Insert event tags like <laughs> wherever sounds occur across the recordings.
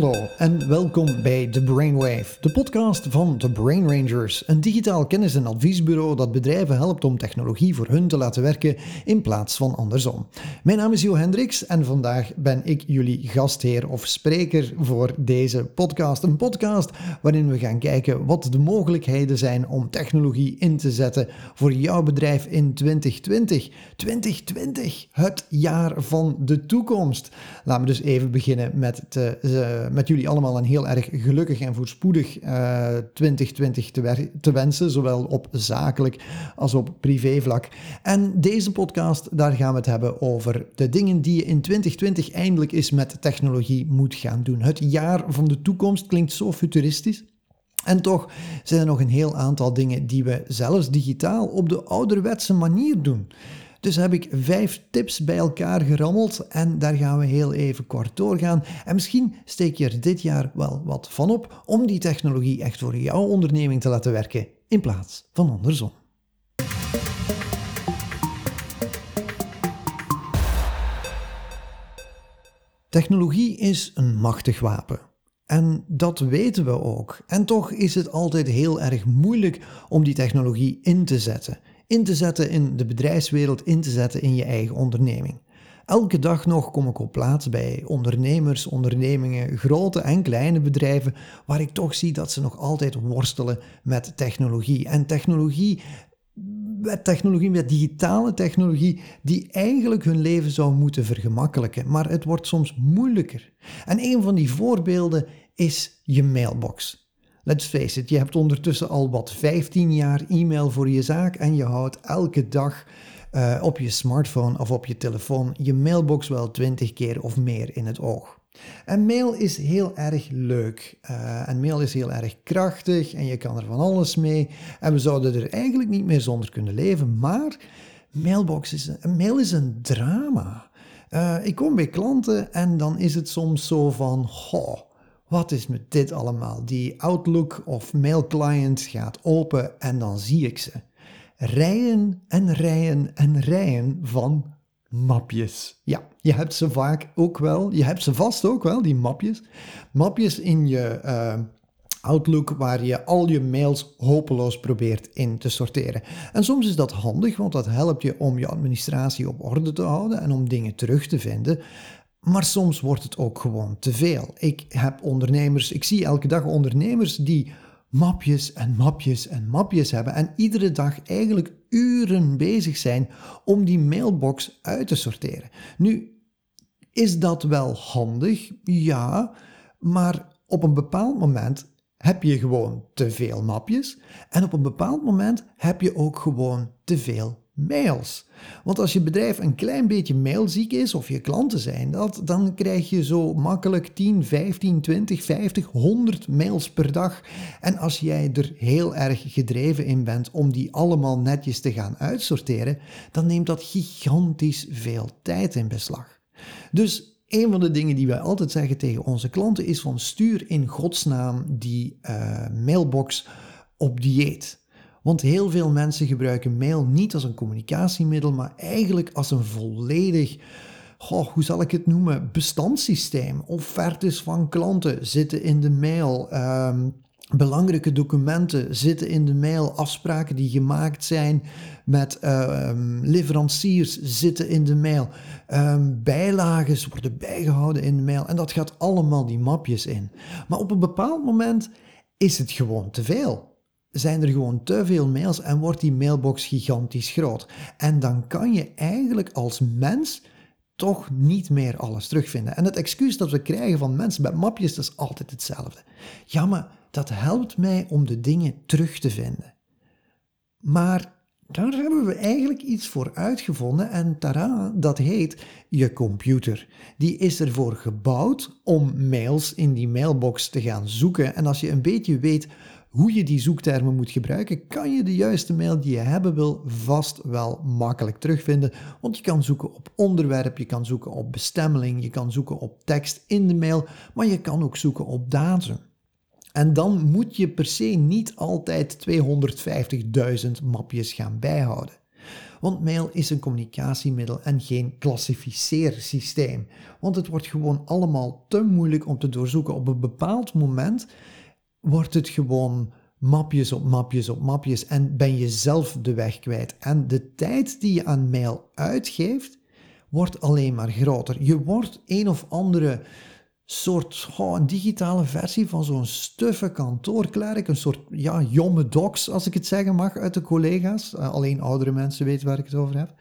Hallo en welkom bij The Brainwave, de podcast van The Brain Rangers, een digitaal kennis- en adviesbureau dat bedrijven helpt om technologie voor hun te laten werken in plaats van andersom. Mijn naam is Jo Hendricks en vandaag ben ik jullie gastheer of spreker voor deze podcast. Een podcast waarin we gaan kijken wat de mogelijkheden zijn om technologie in te zetten voor jouw bedrijf in 2020. 2020, het jaar van de toekomst. Laten we dus even beginnen met te uh, met jullie allemaal een heel erg gelukkig en voorspoedig uh, 2020 te, te, wensen, zowel op zakelijk als op privévlak. En deze podcast, daar gaan we het hebben over de dingen die je in 2020 eindelijk eens met technologie moet gaan doen. Het jaar van de toekomst klinkt zo futuristisch. En toch zijn er nog een heel aantal dingen die we zelfs digitaal op de ouderwetse manier doen. Dus heb ik vijf tips bij elkaar gerammeld en daar gaan we heel even kort doorgaan. En misschien steek je er dit jaar wel wat van op om die technologie echt voor jouw onderneming te laten werken in plaats van andersom. Technologie is een machtig wapen. En dat weten we ook. En toch is het altijd heel erg moeilijk om die technologie in te zetten in te zetten in de bedrijfswereld, in te zetten in je eigen onderneming. Elke dag nog kom ik op plaats bij ondernemers, ondernemingen, grote en kleine bedrijven, waar ik toch zie dat ze nog altijd worstelen met technologie. En technologie, met technologie, met digitale technologie, die eigenlijk hun leven zou moeten vergemakkelijken. Maar het wordt soms moeilijker. En een van die voorbeelden is je mailbox. Let's face it, je hebt ondertussen al wat 15 jaar e-mail voor je zaak en je houdt elke dag uh, op je smartphone of op je telefoon je mailbox wel 20 keer of meer in het oog. En mail is heel erg leuk. Uh, en mail is heel erg krachtig en je kan er van alles mee. En we zouden er eigenlijk niet meer zonder kunnen leven. Maar mailbox is een, mail is een drama. Uh, ik kom bij klanten en dan is het soms zo van... wat is met dit allemaal? Die Outlook of mail client gaat open en dan zie ik ze. Rijen en rijen en rijen van mapjes. Ja, je hebt ze vaak ook wel. Je hebt ze vast ook wel, die mapjes. Mapjes in je uh, Outlook waar je al je mails hopeloos probeert in te sorteren. En soms is dat handig, want dat helpt je om je administratie op orde te houden en om dingen terug te vinden. Maar soms wordt het ook gewoon te veel. Ik heb ondernemers, ik zie elke dag ondernemers die mapjes en mapjes en mapjes hebben en iedere dag eigenlijk uren bezig zijn om die mailbox uit te sorteren. Nu, is dat wel handig? Ja, maar op een bepaald moment heb je gewoon te veel mapjes en op een bepaald moment heb je ook gewoon te veel mails. Want als je bedrijf een klein beetje mailziek is, of je klanten zijn dat, dan krijg je zo makkelijk 10, 15, 20, 50, 100 mails per dag. En als jij er heel erg gedreven in bent om die allemaal netjes te gaan uitsorteren, dan neemt dat gigantisch veel tijd in beslag. Dus een van de dingen die wij altijd zeggen tegen onze klanten is van stuur in godsnaam die uh, mailbox op dieet. Want heel veel mensen gebruiken mail niet als een communicatiemiddel, maar eigenlijk als een volledig, goh, hoe zal ik het noemen, bestandssysteem. Offertes van klanten zitten in de mail. Um, belangrijke documenten zitten in de mail. Afspraken die gemaakt zijn met uh, leveranciers zitten in de mail. Um, bijlagen worden bijgehouden in de mail. En dat gaat allemaal die mapjes in. Maar op een bepaald moment is het gewoon te veel zijn er gewoon te veel mails en wordt die mailbox gigantisch groot. En dan kan je eigenlijk als mens toch niet meer alles terugvinden. En het excuus dat we krijgen van mensen met mapjes, dat is altijd hetzelfde. Ja, maar dat helpt mij om de dingen terug te vinden. Maar daar hebben we eigenlijk iets voor uitgevonden en tada, dat heet je computer. Die is ervoor gebouwd om mails in die mailbox te gaan zoeken. En als je een beetje weet hoe je die zoektermen moet gebruiken, kan je de juiste mail die je hebben wil vast wel makkelijk terugvinden. Want je kan zoeken op onderwerp, je kan zoeken op bestemmeling, je kan zoeken op tekst in de mail, maar je kan ook zoeken op datum. En dan moet je per se niet altijd 250.000 mapjes gaan bijhouden. Want mail is een communicatiemiddel en geen klassificeersysteem. Want het wordt gewoon allemaal te moeilijk om te doorzoeken. Op een bepaald moment wordt het gewoon mapjes op mapjes op mapjes en ben je zelf de weg kwijt. En de tijd die je aan mail uitgeeft, wordt alleen maar groter. Je wordt een of andere soort oh, digitale versie van zo'n stuffe kantoorklerk, een soort ja, jomme docs, als ik het zeggen mag, uit de collega's. Uh, alleen oudere mensen weten waar ik het over heb.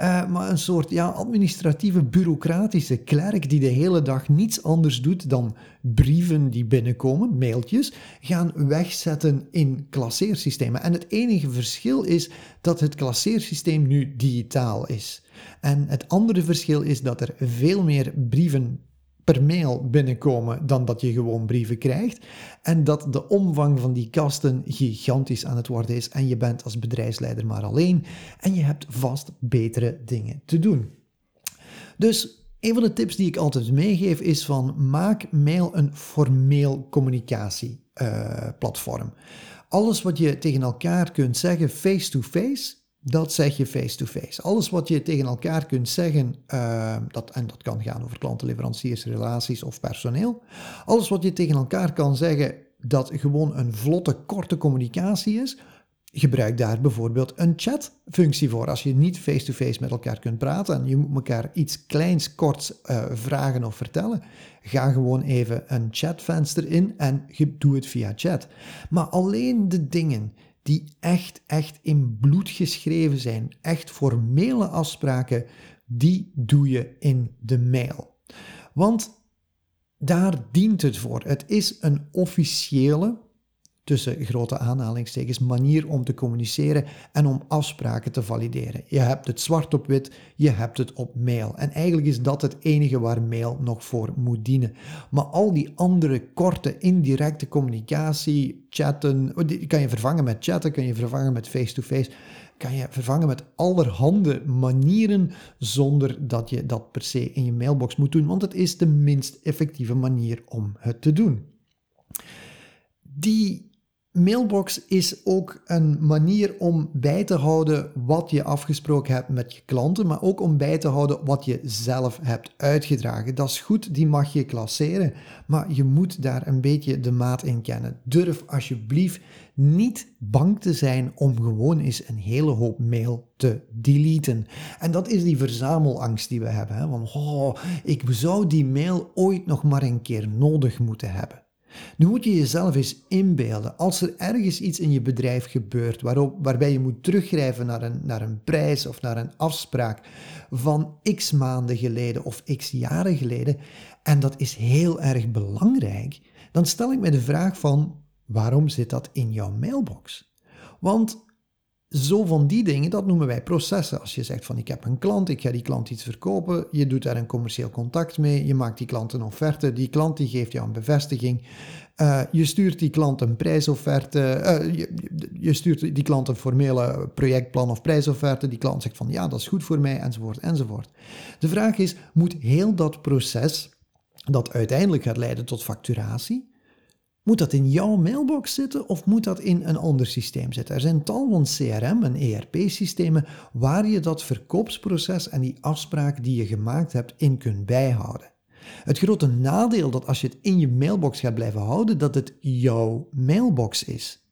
Uh, maar een soort ja, administratieve, bureaucratische klerk die de hele dag niets anders doet dan brieven die binnenkomen, mailtjes, gaan wegzetten in klasseersystemen. En het enige verschil is dat het klasseersysteem nu digitaal is. En het andere verschil is dat er veel meer brieven per mail binnenkomen dan dat je gewoon brieven krijgt. En dat de omvang van die kasten gigantisch aan het worden is. En je bent als bedrijfsleider maar alleen. En je hebt vast betere dingen te doen. Dus een van de tips die ik altijd meegeef is van maak mail een formeel communicatieplatform. Alles wat je tegen elkaar kunt zeggen face-to-face, dat zeg je face-to-face. Alles wat je tegen elkaar kunt zeggen, uh, dat, en dat kan gaan over klanten, leveranciers, relaties of personeel. Alles wat je tegen elkaar kan zeggen, dat gewoon een vlotte, korte communicatie is, gebruik daar bijvoorbeeld een chatfunctie voor. Als je niet face-to-face met elkaar kunt praten en je moet elkaar iets kleins, korts uh, vragen of vertellen, ga gewoon even een chatvenster in en doe het via chat. Maar alleen de dingen die echt, echt in bloed geschreven zijn, echt formele afspraken, die doe je in de mail. Want daar dient het voor. Het is een officiële, tussen grote aanhalingstekens, manier om te communiceren en om afspraken te valideren. Je hebt het zwart op wit, je hebt het op mail. En eigenlijk is dat het enige waar mail nog voor moet dienen. Maar al die andere korte, indirecte communicatie, chatten, oh, kan je vervangen met chatten, kan je vervangen met face-to-face. kan je vervangen met allerhande manieren zonder dat je dat per se in je mailbox moet doen, want het is de minst effectieve manier om het te doen. Die Mailbox is ook een manier om bij te houden wat je afgesproken hebt met je klanten, maar ook om bij te houden wat je zelf hebt uitgedragen. Dat is goed, die mag je klasseren, maar je moet daar een beetje de maat in kennen. Durf alsjeblieft niet bang te zijn om gewoon eens een hele hoop mail te deleten. En dat is die verzamelangst die we hebben. Hè? Van, oh, ik zou die mail ooit nog maar een keer nodig moeten hebben. Nu moet je jezelf eens inbeelden, als er ergens iets in je bedrijf gebeurt waarop, waarbij je moet teruggrijpen naar een, naar een prijs of naar een afspraak van x maanden geleden of x jaren geleden, en dat is heel erg belangrijk, dan stel ik me de vraag van waarom zit dat in jouw mailbox? Want zo van die dingen, dat noemen wij processen. Als je zegt van ik heb een klant, ik ga die klant iets verkopen, je doet daar een commercieel contact mee, je maakt die klant een offerte, die klant die geeft jou een bevestiging, uh, je stuurt die klant een prijsofferte, uh, je, je, stuurt die klant een formele projectplan of prijsofferte, die klant zegt van ja, dat is goed voor mij, enzovoort, enzovoort. De vraag is, moet heel dat proces, dat uiteindelijk gaat leiden tot facturatie, moet dat in jouw mailbox zitten of moet dat in een ander systeem zitten? Er zijn tal van CRM en ERP-systemen waar je dat verkoopsproces en die afspraak die je gemaakt hebt in kunt bijhouden. Het grote nadeel dat als je het in je mailbox gaat blijven houden, dat het jouw mailbox is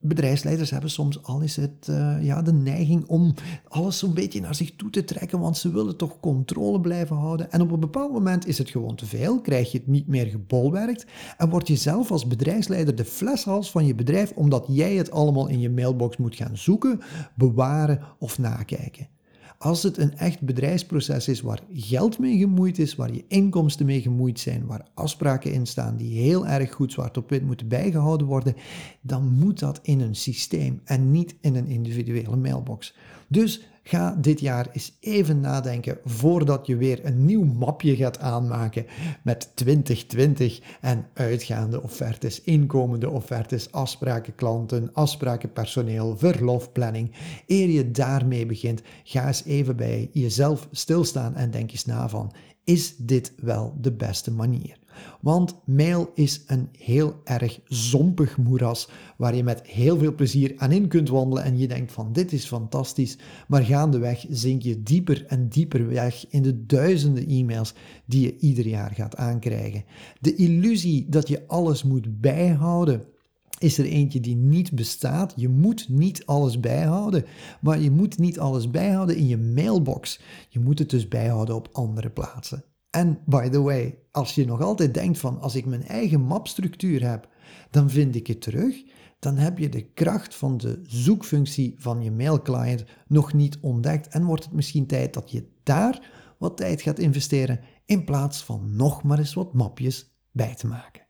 bedrijfsleiders hebben soms al eens het, uh, ja, de neiging om alles zo'n beetje naar zich toe te trekken, want ze willen toch controle blijven houden. En op een bepaald moment is het gewoon te veel, krijg je het niet meer gebolwerkt en word je zelf als bedrijfsleider de fleshals van je bedrijf, omdat jij het allemaal in je mailbox moet gaan zoeken, bewaren of nakijken. Als het een echt bedrijfsproces is waar geld mee gemoeid is, waar je inkomsten mee gemoeid zijn, waar afspraken in staan die heel erg goed zwart op wit moeten bijgehouden worden, dan moet dat in een systeem en niet in een individuele mailbox. Dus Ga dit jaar eens even nadenken voordat je weer een nieuw mapje gaat aanmaken met 2020 en uitgaande offertes, inkomende offertes, afspraken klanten, afspraken personeel, verlofplanning. Eer je daarmee begint, ga eens even bij jezelf stilstaan en denk eens na van, is dit wel de beste manier? Want mail is een heel erg zompig moeras waar je met heel veel plezier aan in kunt wandelen en je denkt van dit is fantastisch, maar gaandeweg zink je dieper en dieper weg in de duizenden e-mails die je ieder jaar gaat aankrijgen. De illusie dat je alles moet bijhouden is er eentje die niet bestaat. Je moet niet alles bijhouden, maar je moet niet alles bijhouden in je mailbox. Je moet het dus bijhouden op andere plaatsen. En by the way, als je nog altijd denkt van als ik mijn eigen mapstructuur heb, dan vind ik het terug, dan heb je de kracht van de zoekfunctie van je mailclient nog niet ontdekt en wordt het misschien tijd dat je daar wat tijd gaat investeren in plaats van nog maar eens wat mapjes bij te maken.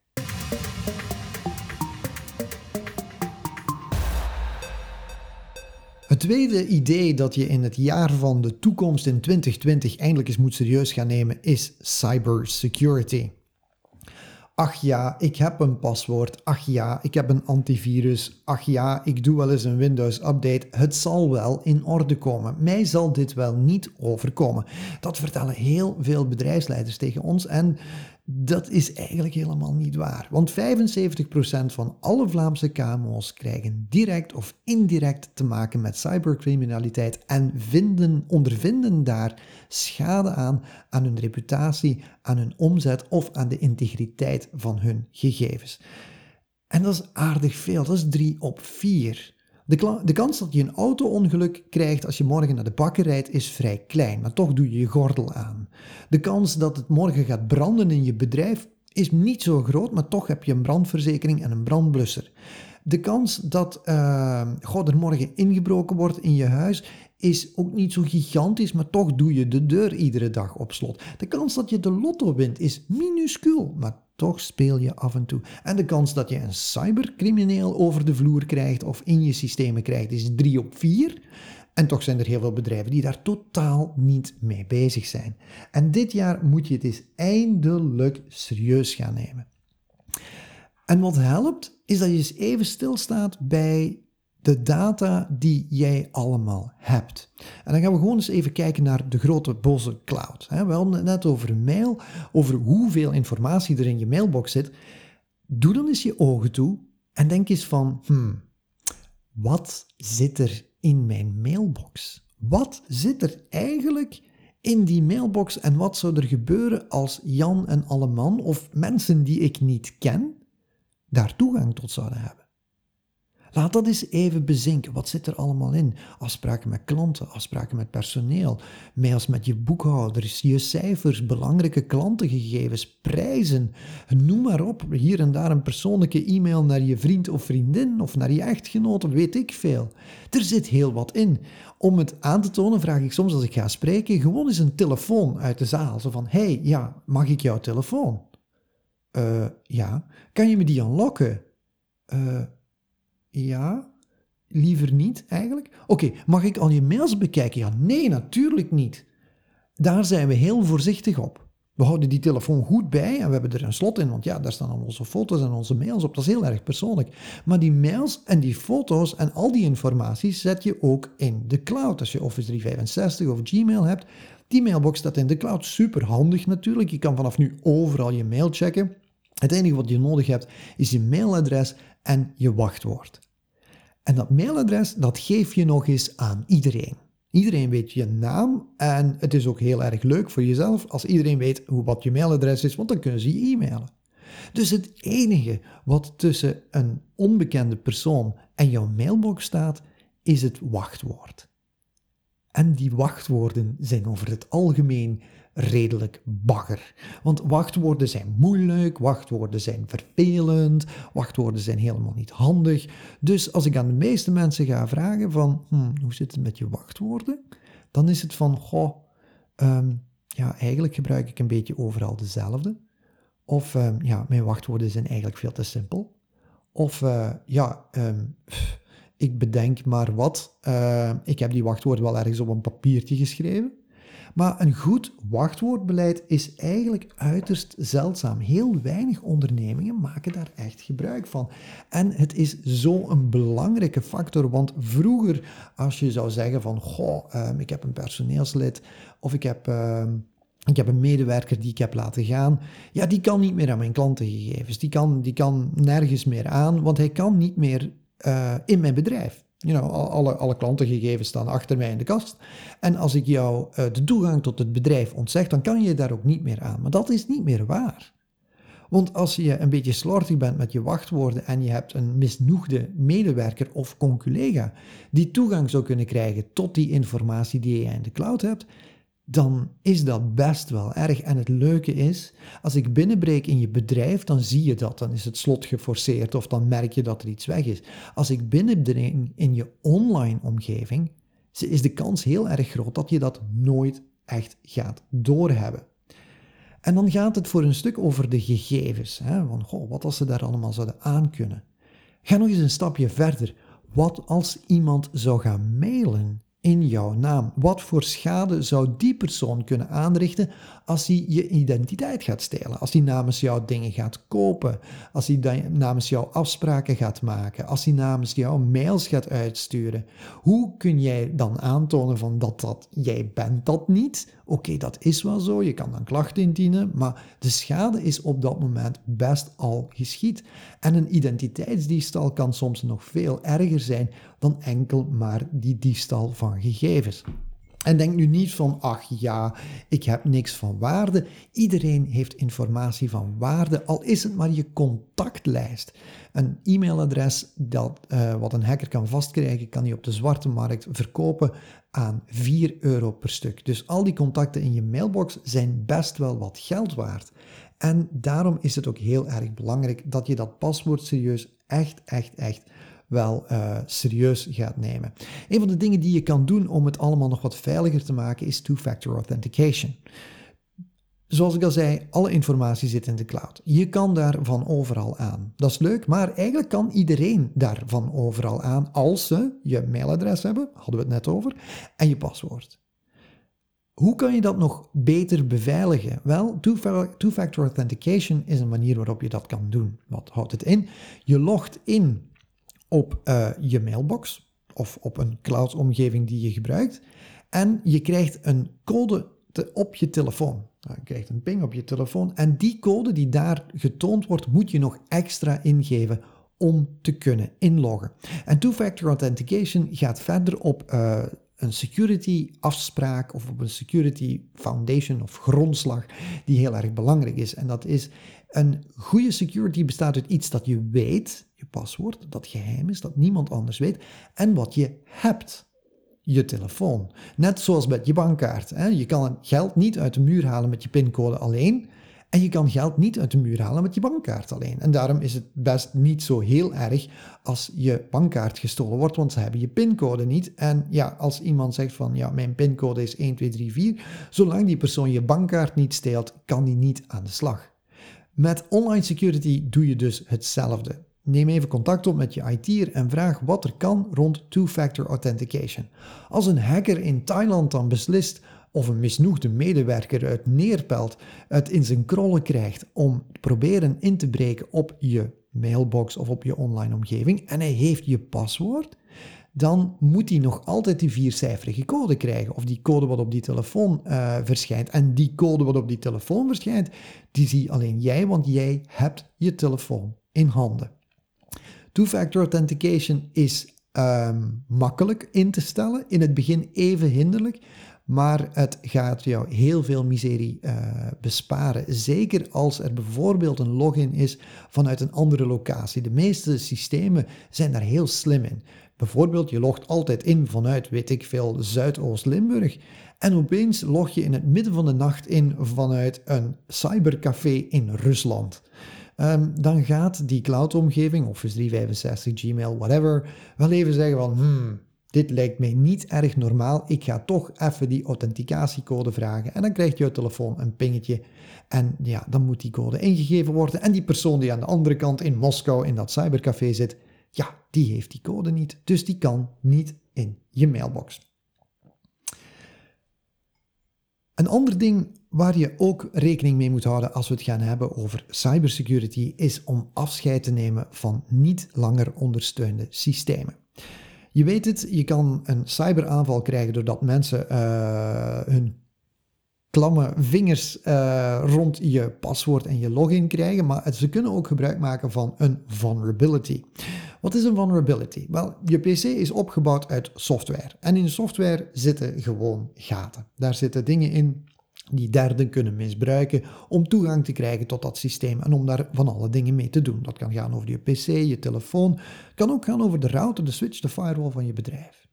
Het tweede idee dat je in het jaar van de toekomst in 2020 eindelijk eens moet serieus gaan nemen is cybersecurity. Ach ja, ik heb een paswoord. Ach ja, ik heb een antivirus. Ach ja, ik doe wel eens een Windows update. Het zal wel in orde komen. Mij zal dit wel niet overkomen. Dat vertellen heel veel bedrijfsleiders tegen ons en dat is eigenlijk helemaal niet waar. Want 75% van alle Vlaamse KMO's krijgen direct of indirect te maken met cybercriminaliteit en vinden, ondervinden daar schade aan aan hun reputatie, aan hun omzet of aan de integriteit van hun gegevens. En dat is aardig veel, dat is 3 op 4. De, de kans dat je een auto-ongeluk krijgt als je morgen naar de bakker rijdt is vrij klein, maar toch doe je je gordel aan. De kans dat het morgen gaat branden in je bedrijf is niet zo groot, maar toch heb je een brandverzekering en een brandblusser. De kans dat uh, God, er morgen ingebroken wordt in je huis is ook niet zo gigantisch, maar toch doe je de deur iedere dag op slot. De kans dat je de lotto wint is minuscuul, maar toch speel je af en toe. En de kans dat je een cybercrimineel over de vloer krijgt of in je systemen krijgt is 3 op 4. En toch zijn er heel veel bedrijven die daar totaal niet mee bezig zijn. En dit jaar moet je het eens eindelijk serieus gaan nemen. En wat helpt, is dat je eens even stilstaat bij de data die jij allemaal hebt. En dan gaan we gewoon eens even kijken naar de grote boze cloud. We hadden het net over mail, over hoeveel informatie er in je mailbox zit. Doe dan eens je ogen toe en denk eens van, hmm, wat zit er in mijn mailbox? Wat zit er eigenlijk in die mailbox en wat zou er gebeuren als Jan en Alleman of mensen die ik niet ken daar toegang tot zouden hebben? Laat dat eens even bezinken. Wat zit er allemaal in? Afspraken met klanten, afspraken met personeel, mails met je boekhouders, je cijfers, belangrijke klantengegevens, prijzen. Noem maar op. Hier en daar een persoonlijke e-mail naar je vriend of vriendin of naar je echtgenoot, weet ik veel. Er zit heel wat in. Om het aan te tonen vraag ik soms als ik ga spreken gewoon eens een telefoon uit de zaal. Zo van, hey, ja, mag ik jouw telefoon? Uh, ja. Kan je me die unlocken? Uh, ja, liever niet eigenlijk. Oké, mag ik al je mails bekijken? Ja, nee, natuurlijk niet. Daar zijn we heel voorzichtig op. We houden die telefoon goed bij en we hebben er een slot in, want ja, daar staan al onze foto's en onze mails op. Dat is heel erg persoonlijk. Maar die mails en die foto's en al die informatie zet je ook in de cloud. Als je Office 365 of Gmail hebt, die mailbox staat in de cloud. Super handig natuurlijk. Je kan vanaf nu overal je mail checken. Het enige wat je nodig hebt is je mailadres en je wachtwoord. En dat mailadres, dat geef je nog eens aan iedereen. Iedereen weet je naam en het is ook heel erg leuk voor jezelf als iedereen weet wat je mailadres is, want dan kunnen ze je e-mailen. Dus het enige wat tussen een onbekende persoon en jouw mailbox staat, is het wachtwoord. En die wachtwoorden zijn over het algemeen redelijk bagger. Want wachtwoorden zijn moeilijk, wachtwoorden zijn vervelend, wachtwoorden zijn helemaal niet handig. Dus als ik aan de meeste mensen ga vragen van, hmm, hoe zit het met je wachtwoorden? Dan is het van, goh, ehm, ja, eigenlijk gebruik ik een beetje overal dezelfde. Of ehm, ja, mijn wachtwoorden zijn eigenlijk veel te simpel. Of uh, ja, ehm, ik bedenk maar wat. Uh, ik heb die wachtwoorden wel ergens op een papiertje geschreven. Maar een goed wachtwoordbeleid is eigenlijk uiterst zeldzaam. Heel weinig ondernemingen maken daar echt gebruik van. En het is zo'n belangrijke factor, want vroeger als je zou zeggen van, goh, ehm, ik heb een personeelslid of ik heb... Ehm, Ik heb een medewerker die ik heb laten gaan. Ja, die kan niet meer aan mijn klantengegevens. Die kan, die kan nergens meer aan, want hij kan niet meer uh, in mijn bedrijf. You alle, alle klantengegevens staan achter mij in de kast. En als ik jou uh, de toegang tot het bedrijf ontzeg, dan kan je daar ook niet meer aan. Maar dat is niet meer waar. Want als je een beetje slordig bent met je wachtwoorden en je hebt een misnoegde medewerker of conculega die toegang zou kunnen krijgen tot die informatie die je in de cloud hebt, dan is dat best wel erg. En het leuke is, als ik binnenbreek in je bedrijf, dan zie je dat. Dan is het slot geforceerd of dan merk je dat er iets weg is. Als ik binnendring in je online omgeving, is de kans heel erg groot dat je dat nooit echt gaat doorhebben. En dan gaat het voor een stuk over de gegevens. Hè? Van, wat als ze daar allemaal zouden aankunnen? Ga nog eens een stapje verder. Wat als iemand zou gaan mailen in jouw naam. Wat voor schade zou die persoon kunnen aanrichten als hij je identiteit gaat stelen? Als hij namens jou dingen gaat kopen? Als hij namens jou afspraken gaat maken? Als hij namens jou mails gaat uitsturen? Hoe kun jij dan aantonen van dat, dat jij bent dat niet? Oké, dat is wel zo, je kan dan klachten indienen, maar de schade is op dat moment best al geschied. En een identiteitsdiefstal kan soms nog veel erger zijn dan enkel maar die diefstal van gegevens. En denk nu niet van, ach ja, ik heb niks van waarde. Iedereen heeft informatie van waarde, al is het maar je contactlijst. Een e-mailadres dat, uh, wat een hacker kan vastkrijgen, kan hij op de zwarte markt verkopen aan 4 euro per stuk. Dus al die contacten in je mailbox zijn best wel wat geld waard. En daarom is het ook heel erg belangrijk dat je dat paswoord serieus echt, echt, echt wel uh, serieus gaat nemen. Een van de dingen die je kan doen om het allemaal nog wat veiliger te maken is two-factor authentication. Zoals ik al zei, alle informatie zit in de cloud. Je kan daar van overal aan. Dat is leuk, maar eigenlijk kan iedereen daar van overal aan als ze je mailadres hebben, hadden we het net over, en je paswoord. Hoe kan je dat nog beter beveiligen? Wel, two-factor authentication is een manier waarop je dat kan doen. Wat houdt het in? Je logt in op uh, je mailbox of op een cloud-omgeving die je gebruikt en je krijgt een code te, op je telefoon. Nou, je krijgt een ping op je telefoon en die code die daar getoond wordt, moet je nog extra ingeven om te kunnen inloggen. En two-factor authentication gaat verder op uh, een security afspraak of op een security foundation of grondslag die heel erg belangrijk is. En dat is een goede security bestaat uit iets dat je weet, je paswoord, dat geheim is, dat niemand anders weet, en wat je hebt. Je telefoon. Net zoals met je bankkaart. Hè? Je kan geld niet uit de muur halen met je pincode alleen. En je kan geld niet uit de muur halen met je bankkaart alleen. En daarom is het best niet zo heel erg als je bankkaart gestolen wordt, want ze hebben je pincode niet. En ja, als iemand zegt van ja, mijn pincode is 1234, zolang die persoon je bankkaart niet steelt, kan die niet aan de slag. Met online security doe je dus hetzelfde. Neem even contact op met je IT'er en vraag wat er kan rond two-factor authentication. Als een hacker in Thailand dan beslist of een misnoegde medewerker uit Neerpelt het in zijn krollen krijgt om proberen in te breken op je mailbox of op je online omgeving en hij heeft je paswoord, dan moet hij nog altijd die viercijferige code krijgen. Of die code wat op die telefoon uh, verschijnt. En die code wat op die telefoon verschijnt, die zie alleen jij, want jij hebt je telefoon in handen. Two-factor authentication is um, makkelijk in te stellen. In het begin even hinderlijk. Maar het gaat jou heel veel miserie uh, besparen. Zeker als er bijvoorbeeld een login is vanuit een andere locatie. De meeste systemen zijn daar heel slim in. Bijvoorbeeld, je logt altijd in vanuit, weet ik veel, Zuidoost-Limburg. En opeens log je in het midden van de nacht in vanuit een cybercafé in Rusland. Um, dan gaat die cloud-omgeving, Office 365, Gmail, whatever, wel even zeggen van, hmm, dit lijkt mij niet erg normaal. Ik ga toch even die authenticatiecode vragen. En dan krijgt je telefoon een pingetje. En ja, dan moet die code ingegeven worden. En die persoon die aan de andere kant in Moskou in dat cybercafé zit, ja, die heeft die code niet. Dus die kan niet in je mailbox. Een ander ding waar je ook rekening mee moet houden als we het gaan hebben over cybersecurity is om afscheid te nemen van niet langer ondersteunde systemen. Je weet het, je kan een cyberaanval krijgen doordat mensen uh, hun klamme vingers uh, rond je paswoord en je login krijgen, maar ze kunnen ook gebruik maken van een vulnerability. Wat is een vulnerability? Wel, je PC is opgebouwd uit software. En in software zitten gewoon gaten. Daar zitten dingen in die derden kunnen misbruiken om toegang te krijgen tot dat systeem en om daar van alle dingen mee te doen. Dat kan gaan over je PC, je telefoon, het kan ook gaan over de router, de switch, de firewall van je bedrijf.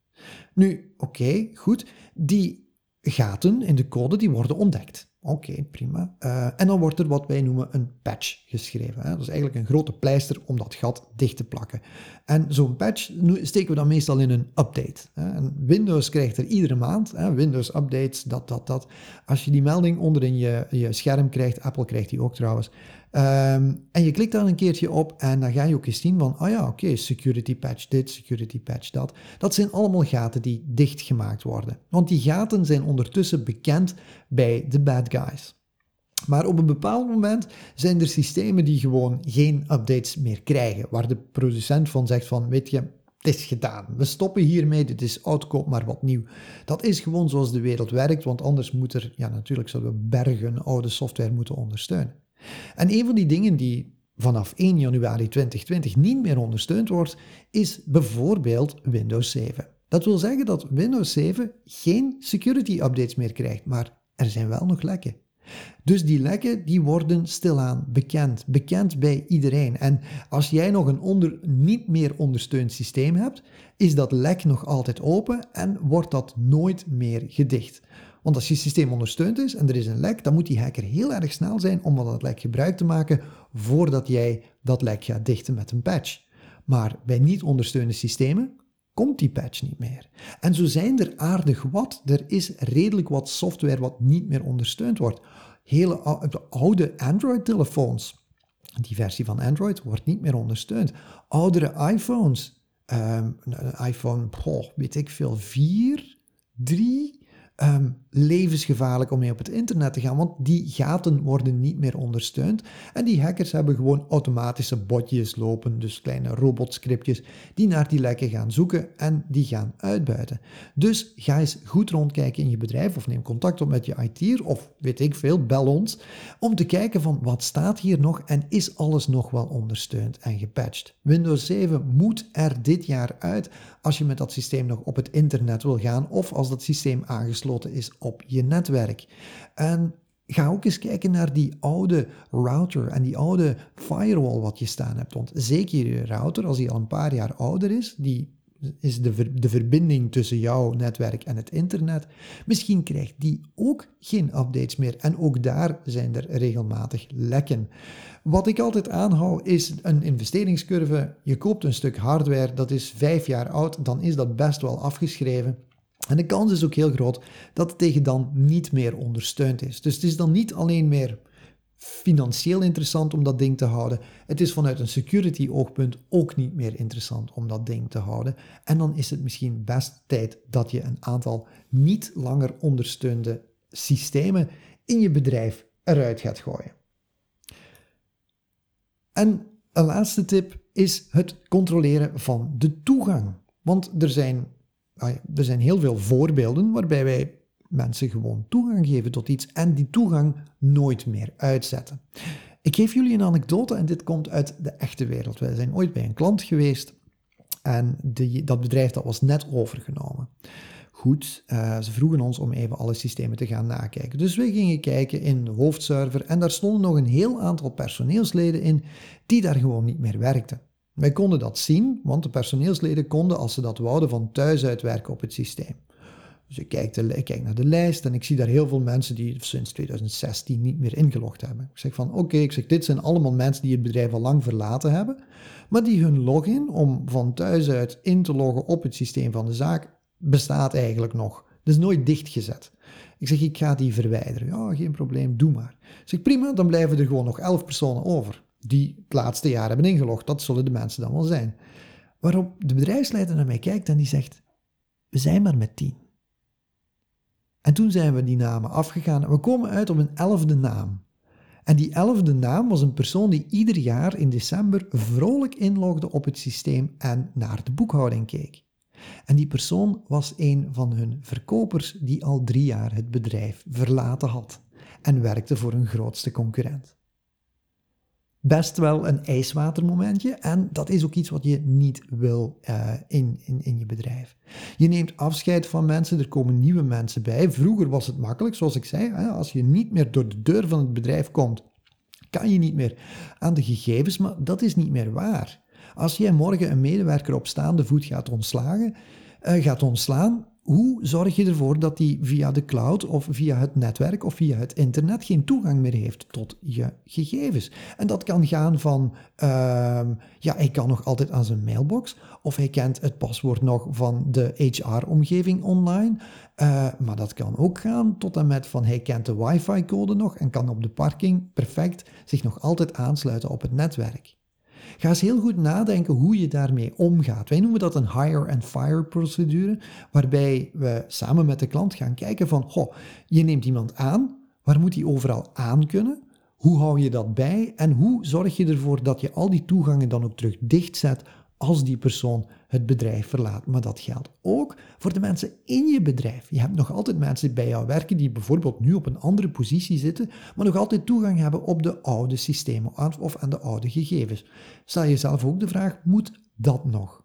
Nu, oké, goed, die gaten in de code die worden ontdekt. Oké, prima. Uh, en dan wordt er wat wij noemen een patch geschreven. Hè? Dat is eigenlijk een grote pleister om dat gat dicht te plakken. En zo'n patch steken we dan meestal in een update. Hè? En Windows krijgt er iedere maand, hè? Windows updates, dat, dat, dat. Als je die melding onderin je, je scherm krijgt, Apple krijgt die ook trouwens, Ehm, en je klikt daar een keertje op en dan ga je ook eens zien van, oh ja, oké, security patch dit, security patch dat. Dat zijn allemaal gaten die dichtgemaakt worden. Want die gaten zijn ondertussen bekend bij de bad guys. Maar op een bepaald moment zijn er systemen die gewoon geen updates meer krijgen, waar de producent van zegt van, weet je, het is gedaan. We stoppen hiermee, dit is oud, koop maar wat nieuw. Dat is gewoon zoals de wereld werkt, want anders moet er, ja natuurlijk zouden we bergen oude software moeten ondersteunen. En een van die dingen die vanaf 1 januari 2020 niet meer ondersteund wordt, is bijvoorbeeld Windows 7. Dat wil zeggen dat Windows 7 geen security updates meer krijgt, maar er zijn wel nog lekken. Dus die lekken die worden stilaan bekend, bekend bij iedereen. En als jij nog een onder, niet meer ondersteund systeem hebt, is dat lek nog altijd open en wordt dat nooit meer gedicht. Want als je systeem ondersteund is en er is een lek, dan moet die hacker heel erg snel zijn om van dat lek gebruik te maken voordat jij dat lek gaat dichten met een patch. Maar bij niet ondersteunde systemen komt die patch niet meer. En zo zijn er aardig wat. Er is redelijk wat software wat niet meer ondersteund wordt. Hele oude Android-telefoons. Die versie van Android wordt niet meer ondersteund. Oudere iPhones. Een iPhone, weet ik veel, 4, 3 um, levensgevaarlijk om mee op het internet te gaan, want die gaten worden niet meer ondersteund. En die hackers hebben gewoon automatische botjes lopen, dus kleine robotscriptjes, die naar die lekken gaan zoeken en die gaan uitbuiten. Dus ga eens goed rondkijken in je bedrijf of neem contact op met je IT of weet ik veel, bel ons, om te kijken van wat staat hier nog en is alles nog wel ondersteund en gepatcht. Windows 7 moet er dit jaar uit als je met dat systeem nog op het internet wil gaan of als dat systeem aangesloten is op je netwerk. En ga ook eens kijken naar die oude router en die oude firewall wat je staan hebt. Want zeker je router, als die al een paar jaar ouder is, die is de, de verbinding tussen jouw netwerk en het internet. Misschien krijgt die ook geen updates meer. En ook daar zijn er regelmatig lekken. Wat ik altijd aanhoud is een investeringscurve. Je koopt een stuk hardware, dat is vijf jaar oud, dan is dat best wel afgeschreven. En de kans is ook heel groot dat het tegen dan niet meer ondersteund is. Dus het is dan niet alleen meer financieel interessant om dat ding te houden. Het is vanuit een security oogpunt ook niet meer interessant om dat ding te houden. En dan is het misschien best tijd dat je een aantal niet langer ondersteunde systemen in je bedrijf eruit gaat gooien. En een laatste tip is het controleren van de toegang. Want er zijn, er zijn heel veel voorbeelden waarbij wij mensen gewoon toegang geven tot iets en die toegang nooit meer uitzetten. Ik geef jullie een anekdote en dit komt uit de echte wereld. Wij zijn ooit bij een klant geweest en dat bedrijf dat was net overgenomen. Goed, uh, ze vroegen ons om even alle systemen te gaan nakijken. Dus we gingen kijken in de hoofdserver en daar stonden nog een heel aantal personeelsleden in die daar gewoon niet meer werkten. Wij konden dat zien, want de personeelsleden konden, als ze dat wouden, van thuis uit werken op het systeem. Dus ik kijk, ik kijk, naar de lijst en ik zie daar heel veel mensen die sinds 2016 niet meer ingelogd hebben. Ik zeg van oké, ik zeg dit zijn allemaal mensen die het bedrijf al lang verlaten hebben, maar die hun login om van thuis uit in te loggen op het systeem van de zaak bestaat eigenlijk nog. Dat is nooit dichtgezet. Ik zeg ik ga die verwijderen. Ja, geen probleem, doe maar. Ik zeg prima, dan blijven er gewoon nog elf personen over die het laatste jaar hebben ingelogd. Dat zullen de mensen dan wel zijn. Waarop de bedrijfsleider naar mij kijkt en die zegt, we zijn maar met tien. En toen zijn we die namen afgegaan en we komen uit op een elfde naam. En die elfde naam was een persoon die ieder jaar in december vrolijk inlogde op het systeem en naar de boekhouding keek. En die persoon was een van hun verkopers die al drie jaar het bedrijf verlaten had en werkte voor hun grootste concurrent. Best wel een ijswatermomentje en dat is ook iets wat je niet wil uh, in, in, in je bedrijf. Je neemt afscheid van mensen, er komen nieuwe mensen bij. Vroeger was het makkelijk, zoals ik zei, als je niet meer door de deur van het bedrijf komt, kan je niet meer aan de gegevens, maar dat is niet meer waar. Als jij morgen een medewerker op staande voet gaat ontslagen, uh, gaat ontslaan, hoe zorg je ervoor dat die via de cloud of via het netwerk of via het internet geen toegang meer heeft tot je gegevens? En dat kan gaan van, uh, ja, hij kan nog altijd aan zijn mailbox of hij kent het paswoord nog van de HR-omgeving online. Uh, maar dat kan ook gaan tot en met van hij kent de wifi-code nog en kan op de parking perfect zich nog altijd aansluiten op het netwerk. Ga eens heel goed nadenken hoe je daarmee omgaat. Wij noemen dat een hire and fire procedure, waarbij we samen met de klant gaan kijken van, goh, je neemt iemand aan, waar moet hij overal aan kunnen? Hoe hou je dat bij? En hoe zorg je ervoor dat je al die toegangen dan ook terug dichtzet als die persoon het bedrijf verlaat. Maar dat geldt ook voor de mensen in je bedrijf. Je hebt nog altijd mensen bij jou werken die bijvoorbeeld nu op een andere positie zitten, maar nog altijd toegang hebben op de oude systemen of aan de oude gegevens. Stel jezelf ook de vraag, moet dat nog?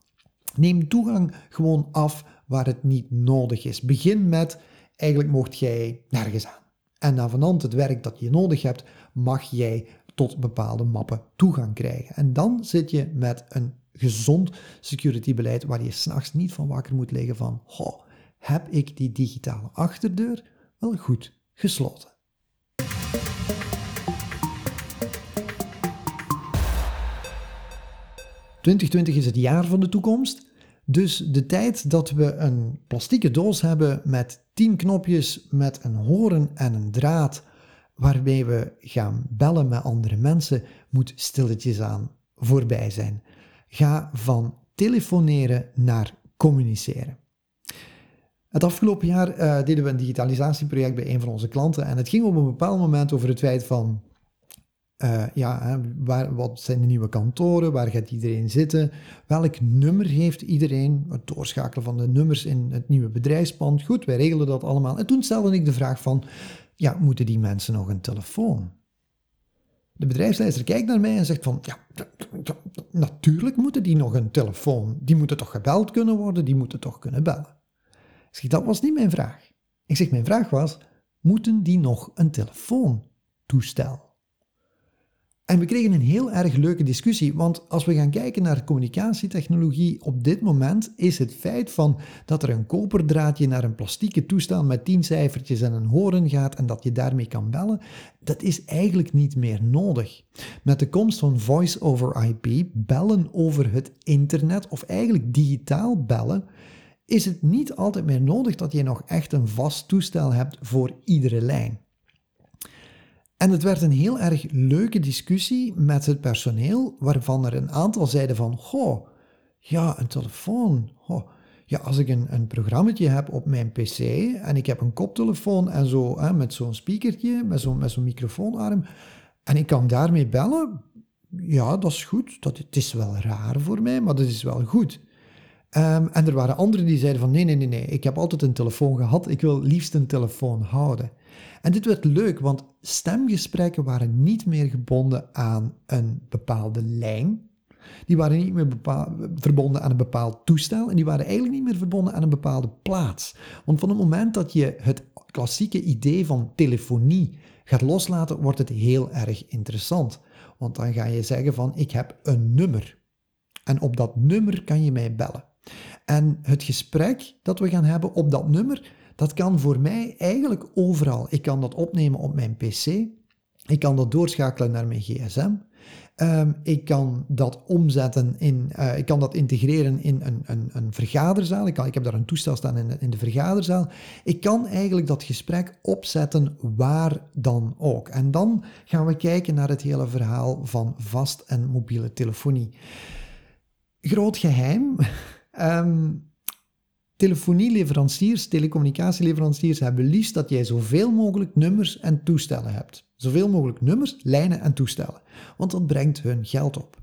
Neem toegang gewoon af waar het niet nodig is. Begin met, eigenlijk mocht jij nergens aan. En na vanand het werk dat je nodig hebt, mag jij tot bepaalde mappen toegang krijgen. En dan zit je met een gezond security beleid waar je s'nachts niet van wakker moet liggen van, heb ik die digitale achterdeur wel goed gesloten? ...2020 is het jaar van de toekomst. Dus de tijd dat we een plastieke doos hebben met 10 knopjes, met een horen en een draad, waarbij we gaan bellen met andere mensen, moet stilletjes aan voorbij zijn. Ga van telefoneren naar communiceren. Het afgelopen jaar uh, deden we een digitalisatieproject bij een van onze klanten en het ging op een bepaald moment over het feit van, uh, ja, waar, wat zijn de nieuwe kantoren, waar gaat iedereen zitten, welk nummer heeft iedereen, het doorschakelen van de nummers in het nieuwe bedrijfspand. Goed, wij regelen dat allemaal. En toen stelde ik de vraag van, ja, moeten die mensen nog een telefoon? De bedrijfsleider kijkt naar mij en zegt van, ja, natuurlijk moeten die nog een telefoon. Die moeten toch gebeld kunnen worden, die moeten toch kunnen bellen. Zeg, dat was niet mijn vraag. Ik zeg, mijn vraag was, moeten die nog een telefoontoestel? En we kregen een heel erg leuke discussie, want als we gaan kijken naar communicatietechnologie op dit moment, is het feit van dat er een koperdraadje naar een plastieke toestel met tien cijfertjes en een horen gaat en dat je daarmee kan bellen, dat is eigenlijk niet meer nodig. Met de komst van voice over IP, bellen over het internet of eigenlijk digitaal bellen, is het niet altijd meer nodig dat je nog echt een vast toestel hebt voor iedere lijn. En het werd een heel erg leuke discussie met het personeel, waarvan er een aantal zeiden van, goh, ja, een telefoon, goh, ja, als ik een, een programmaatje heb op mijn pc en ik heb een koptelefoon en zo, hè, met zo'n speakertje, met zo'n met zo'n microfoonarm, en ik kan daarmee bellen, ja, dat is goed. Dat, het is wel raar voor mij, maar dat is wel goed. Um, en er waren anderen die zeiden van nee, nee, nee, nee, ik heb altijd een telefoon gehad, ik wil liefst een telefoon houden. En dit werd leuk, want stemgesprekken waren niet meer gebonden aan een bepaalde lijn. Die waren niet meer verbonden aan een bepaald toestel en die waren eigenlijk niet meer verbonden aan een bepaalde plaats. Want van het moment dat je het klassieke idee van telefonie gaat loslaten, wordt het heel erg interessant. Want dan ga je zeggen van ik heb een nummer. En op dat nummer kan je mij bellen. En het gesprek dat we gaan hebben op dat nummer, dat kan voor mij eigenlijk overal. Ik kan dat opnemen op mijn PC. Ik kan dat doorschakelen naar mijn gsm. Ehm, ik kan dat omzetten in, uh, ik kan dat integreren in een, een, een vergaderzaal. Ik heb daar een toestel staan in de, in de vergaderzaal. Ik kan eigenlijk dat gesprek opzetten waar dan ook. En dan gaan we kijken naar het hele verhaal van vast en mobiele telefonie. Groot geheim. um, <laughs> Telefonieleveranciers, telecommunicatieleveranciers hebben liefst dat jij zoveel mogelijk nummers en toestellen hebt. Zoveel mogelijk nummers, lijnen en toestellen. Want dat brengt hun geld op.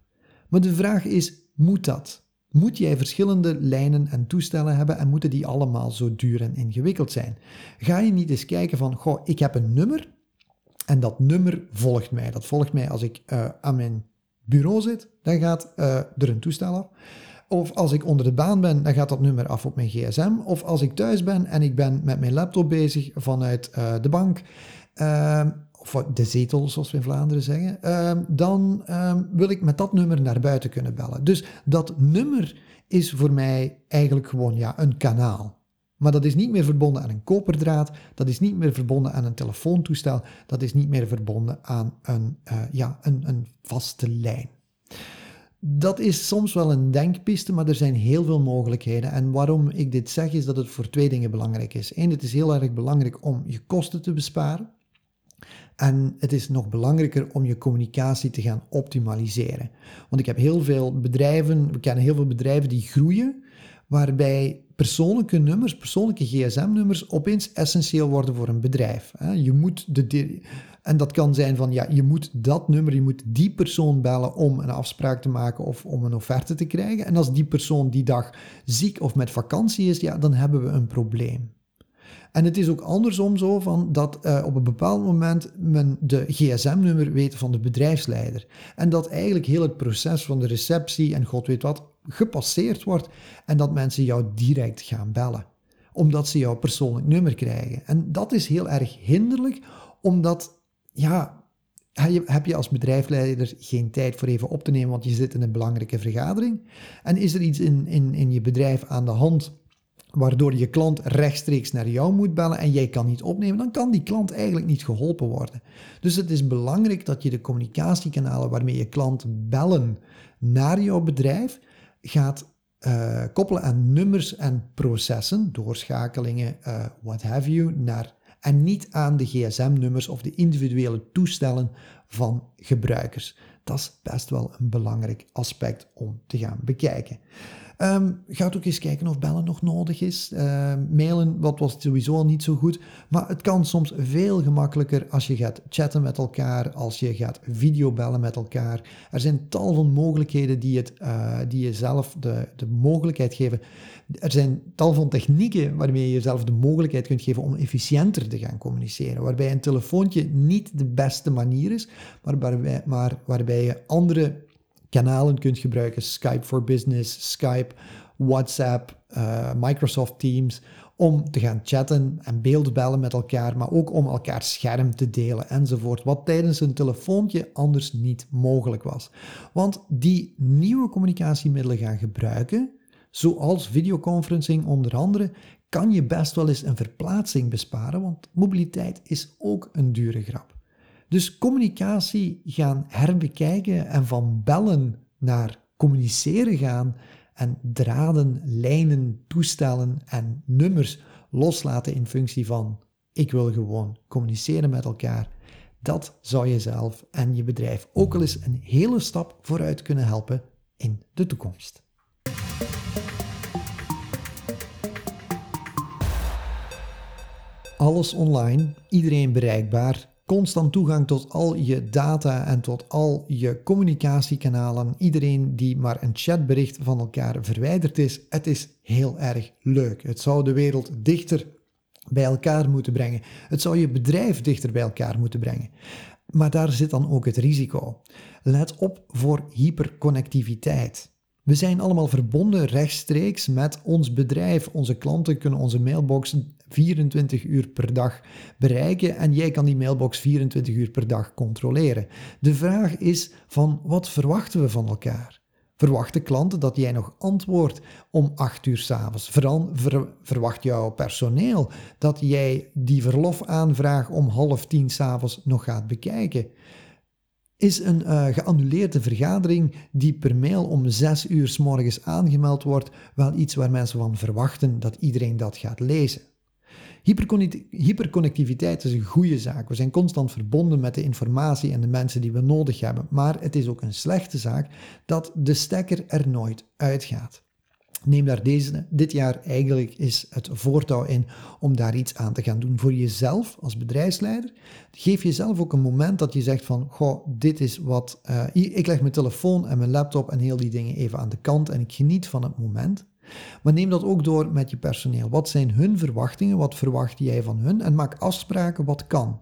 Maar de vraag is, moet dat? moet jij verschillende lijnen en toestellen hebben en moeten die allemaal zo duur en ingewikkeld zijn? Ga je niet eens kijken van, goh, ik heb een nummer en dat nummer volgt mij. Dat volgt mij als ik uh, aan mijn bureau zit, dan gaat uh, er een toestel af. Of als ik onder de baan ben, dan gaat dat nummer af op mijn gsm. Of als ik thuis ben en ik ben met mijn laptop bezig vanuit uh, de bank, uh, of de zetel, zoals we in Vlaanderen zeggen, uh, dan ehm, wil ik met dat nummer naar buiten kunnen bellen. Dus dat nummer is voor mij eigenlijk gewoon ja, een kanaal. Maar dat is niet meer verbonden aan een koperdraad, dat is niet meer verbonden aan een telefoontoestel, dat is niet meer verbonden aan een, uh, ja, een, een vaste lijn. Dat is soms wel een denkpiste, maar er zijn heel veel mogelijkheden. En waarom ik dit zeg, is dat het voor twee dingen belangrijk is. Eén, het is heel erg belangrijk om je kosten te besparen. En het is nog belangrijker om je communicatie te gaan optimaliseren. Want ik heb heel veel bedrijven, we kennen heel veel bedrijven die groeien, waarbij persoonlijke nummers, persoonlijke gsm-nummers opeens essentieel worden voor een bedrijf. Je moet de, en dat kan zijn van, ja, je moet dat nummer, je moet die persoon bellen om een afspraak te maken of om een offerte te krijgen. En als die persoon die dag ziek of met vakantie is, ja, dan hebben we een probleem. En het is ook andersom zo van dat uh, op een bepaald moment men de gsm-nummer weet van de bedrijfsleider. En dat eigenlijk heel het proces van de receptie en god weet wat gepasseerd wordt en dat mensen jou direct gaan bellen. Omdat ze jouw persoonlijk nummer krijgen. En dat is heel erg hinderlijk, omdat ja, heb je als bedrijfsleider geen tijd voor even op te nemen, want je zit in een belangrijke vergadering. En is er iets in, in, in je bedrijf aan de hand waardoor je klant rechtstreeks naar jou moet bellen en jij kan niet opnemen, dan kan die klant eigenlijk niet geholpen worden. Dus het is belangrijk dat je de communicatiekanalen waarmee je klanten bellen naar jouw bedrijf gaat uh, koppelen aan nummers en processen, doorschakelingen, uh, what have you, naar, en niet aan de gsm-nummers of de individuele toestellen van gebruikers. Dat is best wel een belangrijk aspect om te gaan bekijken. Um, ga ook eens kijken of bellen nog nodig is. Uh, mailen, wat was sowieso al niet zo goed. Maar het kan soms veel gemakkelijker als je gaat chatten met elkaar, als je gaat videobellen met elkaar. Er zijn tal van mogelijkheden die, het, uh, die je zelf de, de mogelijkheid geven. Er zijn tal van technieken waarmee je jezelf de mogelijkheid kunt geven om efficiënter te gaan communiceren. Waarbij een telefoontje niet de beste manier is, maar waarbij, maar waarbij je andere kanalen kunt gebruiken. Skype for Business, Skype, WhatsApp, uh, Microsoft Teams. Om te gaan chatten en beeldbellen met elkaar, maar ook om elkaar scherm te delen enzovoort. Wat tijdens een telefoontje anders niet mogelijk was. Want die nieuwe communicatiemiddelen gaan gebruiken, zoals videoconferencing onder andere, kan je best wel eens een verplaatsing besparen, want mobiliteit is ook een dure grap. Dus communicatie gaan herbekijken en van bellen naar communiceren gaan en draden, lijnen, toestellen en nummers loslaten in functie van ik wil gewoon communiceren met elkaar. Dat zou jezelf en je bedrijf ook al eens een hele stap vooruit kunnen helpen in de toekomst. Alles online, iedereen bereikbaar constant toegang tot al je data en tot al je communicatiekanalen. Iedereen die maar een chatbericht van elkaar verwijderd is. Het is heel erg leuk. Het zou de wereld dichter bij elkaar moeten brengen. Het zou je bedrijf dichter bij elkaar moeten brengen. Maar daar zit dan ook het risico. Let op voor hyperconnectiviteit. We zijn allemaal verbonden rechtstreeks met ons bedrijf. Onze klanten kunnen onze mailbox 24 uur per dag bereiken en jij kan die mailbox 24 uur per dag controleren. De vraag is van wat verwachten we van elkaar? Verwachten klanten dat jij nog antwoordt om 8 uur s'avonds? Ver, verwacht jouw personeel dat jij die verlofaanvraag om half tien s'avonds nog gaat bekijken? Is een uh, geannuleerde vergadering die per mail om 6 uur s morgens aangemeld wordt wel iets waar mensen van verwachten dat iedereen dat gaat lezen? Hyperconnectiviteit is een goede zaak. We zijn constant verbonden met de informatie en de mensen die we nodig hebben. Maar het is ook een slechte zaak dat de stekker er nooit uitgaat. Neem daar deze, dit jaar eigenlijk is het voortouw in om daar iets aan te gaan doen voor jezelf als bedrijfsleider. Geef jezelf ook een moment dat je zegt van, goh, dit is wat, uh, ik leg mijn telefoon en mijn laptop en heel die dingen even aan de kant en ik geniet van het moment. Maar neem dat ook door met je personeel. Wat zijn hun verwachtingen? Wat verwacht jij van hun? En maak afspraken wat kan.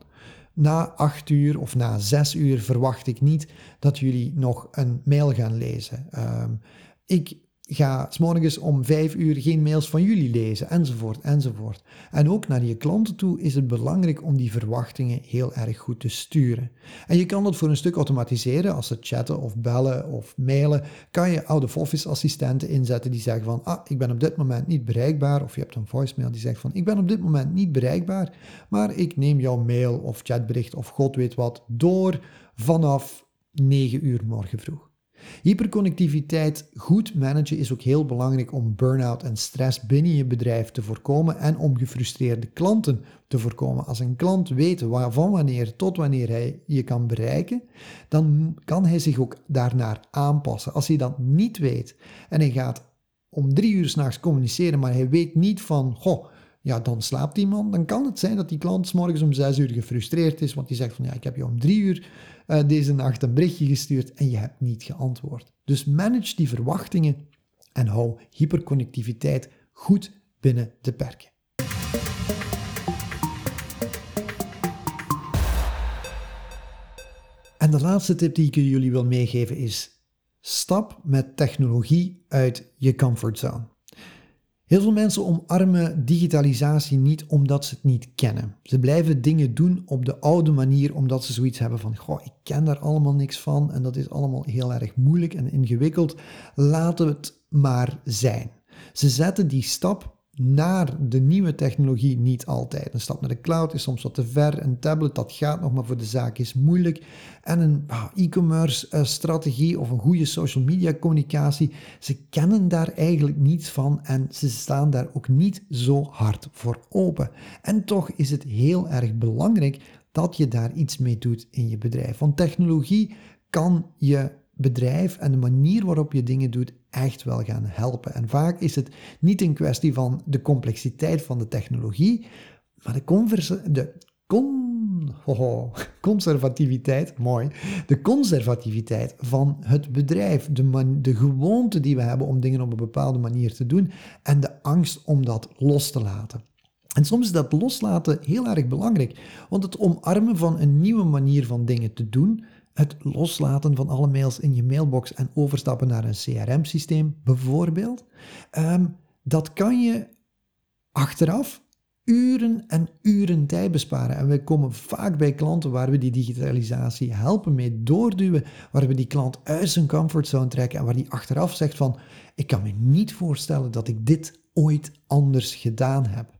Na acht uur of na zes uur verwacht ik niet dat jullie nog een mail gaan lezen. Um, ik ga s morgens om vijf uur geen mails van jullie lezen, enzovoort, enzovoort. En ook naar je klanten toe is het belangrijk om die verwachtingen heel erg goed te sturen. En je kan dat voor een stuk automatiseren, als ze chatten of bellen of mailen, kan je out-of-office assistenten inzetten die zeggen van, ah, ik ben op dit moment niet bereikbaar, of je hebt een voicemail die zegt van, ik ben op dit moment niet bereikbaar, maar ik neem jouw mail of chatbericht of god weet wat door vanaf 9 uur morgen vroeg. Hyperconnectiviteit goed managen is ook heel belangrijk om burn-out en stress binnen je bedrijf te voorkomen en om gefrustreerde klanten te voorkomen. Als een klant weet van wanneer tot wanneer hij je kan bereiken, dan kan hij zich ook daarnaar aanpassen. Als hij dat niet weet en hij gaat om drie uur s'nachts communiceren, maar hij weet niet van, goh, ja, dan slaapt die man. Dan kan het zijn dat die klant s morgens om zes uur gefrustreerd is, want die zegt van, ja, ik heb je om drie uur uh, deze nacht een berichtje gestuurd en je hebt niet geantwoord. Dus manage die verwachtingen en hou hyperconnectiviteit goed binnen de perken. En de laatste tip die ik jullie wil meegeven is: stap met technologie uit je comfortzone. Heel veel mensen omarmen digitalisatie niet omdat ze het niet kennen. Ze blijven dingen doen op de oude manier omdat ze zoiets hebben van, goh, ik ken daar allemaal niks van en dat is allemaal heel erg moeilijk en ingewikkeld. Laten we het maar zijn. Ze zetten die stap naar de nieuwe technologie niet altijd. Een stap naar de cloud is soms wat te ver. Een tablet, dat gaat nog, maar voor de zaak is moeilijk. En een ah, e-commerce uh, strategie of een goede social media communicatie, ze kennen daar eigenlijk niets van en ze staan daar ook niet zo hard voor open. En toch is het heel erg belangrijk dat je daar iets mee doet in je bedrijf. Want technologie kan je bedrijf en de manier waarop je dingen doet echt wel gaan helpen. En vaak is het niet een kwestie van de complexiteit van de technologie, maar de, de con, conservativiteit, mooi, de conservativiteit van het bedrijf, de, de gewoonte die we hebben om dingen op een bepaalde manier te doen en de angst om dat los te laten. En soms is dat loslaten heel erg belangrijk, want het omarmen van een nieuwe manier van dingen te doen, het loslaten van alle mails in je mailbox en overstappen naar een CRM-systeem bijvoorbeeld, ehm, dat kan je achteraf uren en uren tijd besparen. En we komen vaak bij klanten waar we die digitalisatie helpen mee doorduwen, waar we die klant uit zijn comfortzone trekken en waar die achteraf zegt van, ik kan me niet voorstellen dat ik dit ooit anders gedaan heb.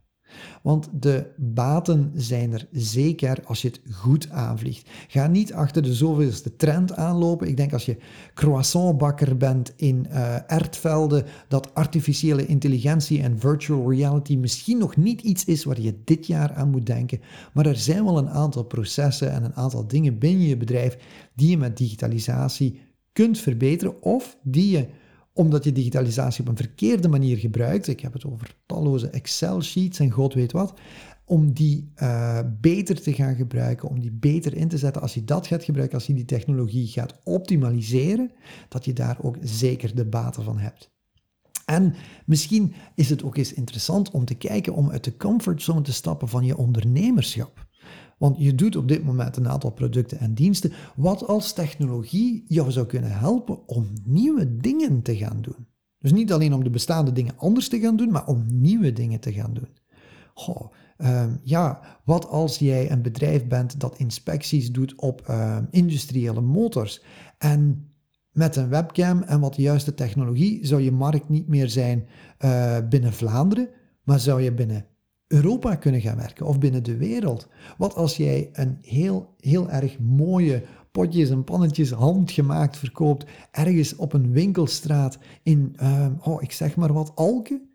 Want de baten zijn er zeker als je het goed aanvliegt. Ga niet achter de zoveelste trend aanlopen. Ik denk als je croissantbakker bent in uh, Ertvelden, dat artificiële intelligentie en virtual reality misschien nog niet iets is waar je dit jaar aan moet denken. Maar er zijn wel een aantal processen en een aantal dingen binnen je bedrijf die je met digitalisatie kunt verbeteren of die je omdat je digitalisatie op een verkeerde manier gebruikt, ik heb het over talloze Excel-sheets en god weet wat, om die uh, beter te gaan gebruiken, om die beter in te zetten. Als je dat gaat gebruiken, als je die technologie gaat optimaliseren, dat je daar ook zeker de baten van hebt. En misschien is het ook eens interessant om te kijken om uit de comfortzone te stappen van je ondernemerschap. Want je doet op dit moment een aantal producten en diensten, wat als technologie jou zou kunnen helpen om nieuwe dingen te gaan doen. Dus niet alleen om de bestaande dingen anders te gaan doen, maar om nieuwe dingen te gaan doen. Goh, ehm, ja, wat als jij een bedrijf bent dat inspecties doet op uh, industriële motors en met een webcam en wat de juiste technologie zou je markt niet meer zijn uh, binnen Vlaanderen, maar zou je binnen Europa kunnen gaan werken of binnen de wereld. Wat als jij een heel, heel erg mooie potjes en pannetjes handgemaakt verkoopt ergens op een winkelstraat in, uh, oh, ik zeg maar wat, Alken?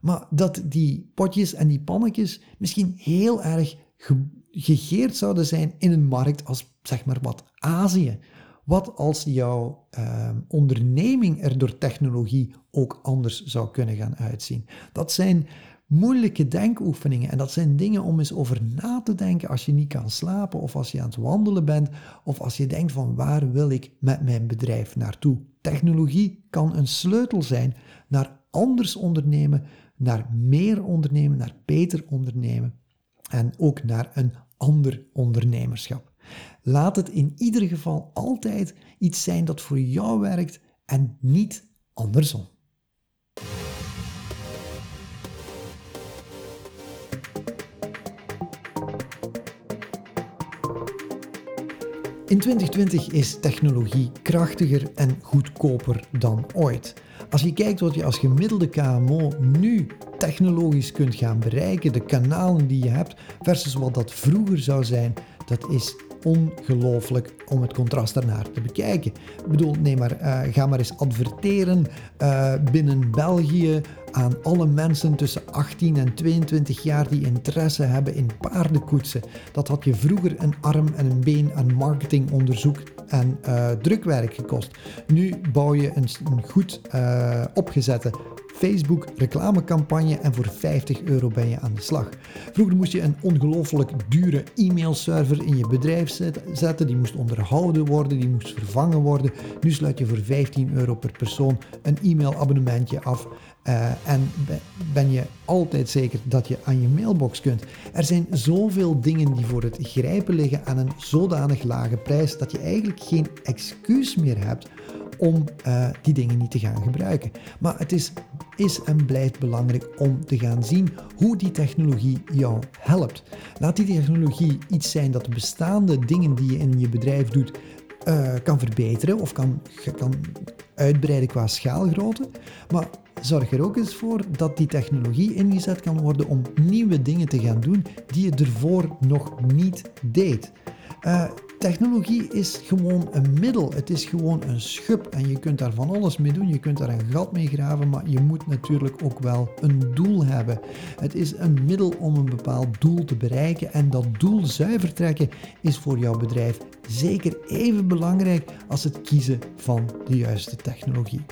Maar dat die potjes en die pannetjes misschien heel erg ge gegeerd zouden zijn in een markt als, zeg maar wat, Azië. Wat als jouw uh, onderneming er door technologie ook anders zou kunnen gaan uitzien? Dat zijn moeilijke denkoefeningen en dat zijn dingen om eens over na te denken als je niet kan slapen of als je aan het wandelen bent of als je denkt van waar wil ik met mijn bedrijf naartoe? Technologie kan een sleutel zijn naar anders ondernemen, naar meer ondernemen, naar beter ondernemen en ook naar een ander ondernemerschap. Laat het in ieder geval altijd iets zijn dat voor jou werkt en niet andersom. In 2020 is technologie krachtiger en goedkoper dan ooit. Als je kijkt wat je als gemiddelde KMO nu technologisch kunt gaan bereiken, de kanalen die je hebt, versus wat dat vroeger zou zijn, dat is ongelooflijk om het contrast daarnaar te bekijken. Ik bedoel, nee maar, uh, ga maar eens adverteren uh, binnen België aan alle mensen tussen 18 en 22 jaar die interesse hebben in paardenkoetsen. Dat had je vroeger een arm en een been aan marketingonderzoek en uh, drukwerk gekost. Nu bouw je een, een goed opgezette Facebook reclamecampagne en voor 50 euro ben je aan de slag. Vroeger moest je een ongelooflijk dure e-mailserver in je bedrijf zetten, die moest onderhouden worden, die moest vervangen worden. Nu sluit je voor 15 euro per persoon een e-mailabonnementje af. Uh, en ben je altijd zeker dat je aan je mailbox kunt. Er zijn zoveel dingen die voor het grijpen liggen aan een zodanig lage prijs dat je eigenlijk geen excuus meer hebt om uh, die dingen niet te gaan gebruiken. Maar het is, is en blijft belangrijk om te gaan zien hoe die technologie jou helpt. Laat die technologie iets zijn dat de bestaande dingen die je in je bedrijf doet uh, kan verbeteren of kan, kan uitbreiden qua schaalgrootte. Maar zorg er ook eens voor dat die technologie ingezet kan worden om nieuwe dingen te gaan doen die je ervoor nog niet deed. Uh, Technologie is gewoon een middel. Het is gewoon een schub en je kunt daar van alles mee doen. Je kunt daar een gat mee graven, maar je moet natuurlijk ook wel een doel hebben. Het is een middel om een bepaald doel te bereiken en dat doel zuiver trekken is voor jouw bedrijf zeker even belangrijk als het kiezen van de juiste technologie.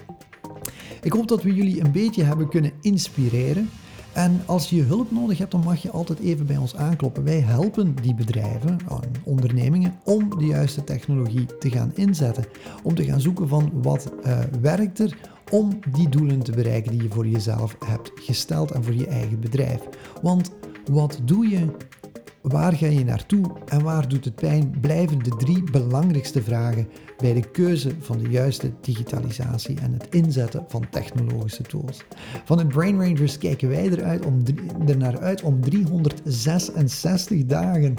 Ik hoop dat we jullie een beetje hebben kunnen inspireren. En als je hulp nodig hebt, dan mag je altijd even bij ons aankloppen. Wij helpen die bedrijven, eh, ondernemingen, om de juiste technologie te gaan inzetten. Om te gaan zoeken van wat uh, werkt er om die doelen te bereiken die je voor jezelf hebt gesteld en voor je eigen bedrijf. Want wat doe je Waar ga je naartoe en waar doet het pijn? Blijven de drie belangrijkste vragen bij de keuze van de juiste digitalisatie en het inzetten van technologische tools. Van de Brain Rangers kijken wij eruit om, er naar uit om 366 dagen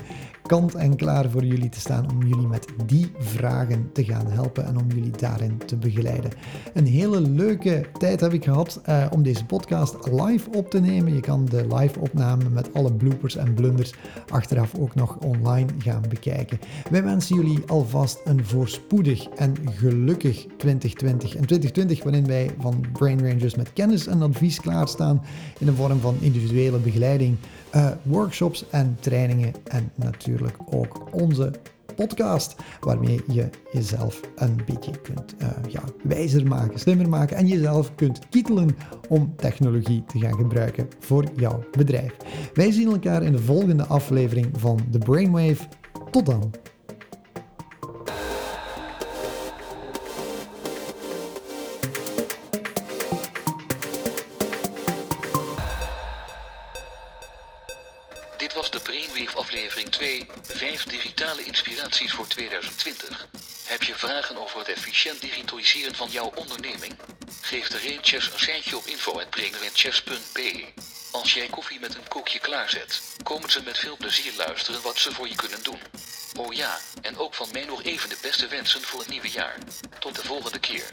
kant en klaar voor jullie te staan om jullie met die vragen te gaan helpen en om jullie daarin te begeleiden. Een hele leuke tijd heb ik gehad uh, om deze podcast live op te nemen. Je kan de live opname met alle bloopers en blunders achteraf ook nog online gaan bekijken. Wij wensen jullie alvast een voorspoedig en gelukkig 2020. En 2020 waarin wij van Brain Rangers met kennis en advies klaarstaan in de vorm van individuele begeleiding, uh, workshops en trainingen en natuurlijk ook onze podcast, waarmee je jezelf een beetje kunt uh, ja, wijzer maken, slimmer maken en jezelf kunt kietelen om technologie te gaan gebruiken voor jouw bedrijf. Wij zien elkaar in de volgende aflevering van The Brainwave. Tot dan! Voor 2020. Heb je vragen over het efficiënt digitaliseren van jouw onderneming? Geef de Rainchefs een seintje op info.brainwavechefs.be. Als jij koffie met een koekje klaarzet, komen ze met veel plezier luisteren wat ze voor je kunnen doen. Oh ja, en ook van mij nog even de beste wensen voor het nieuwe jaar. Tot de volgende keer.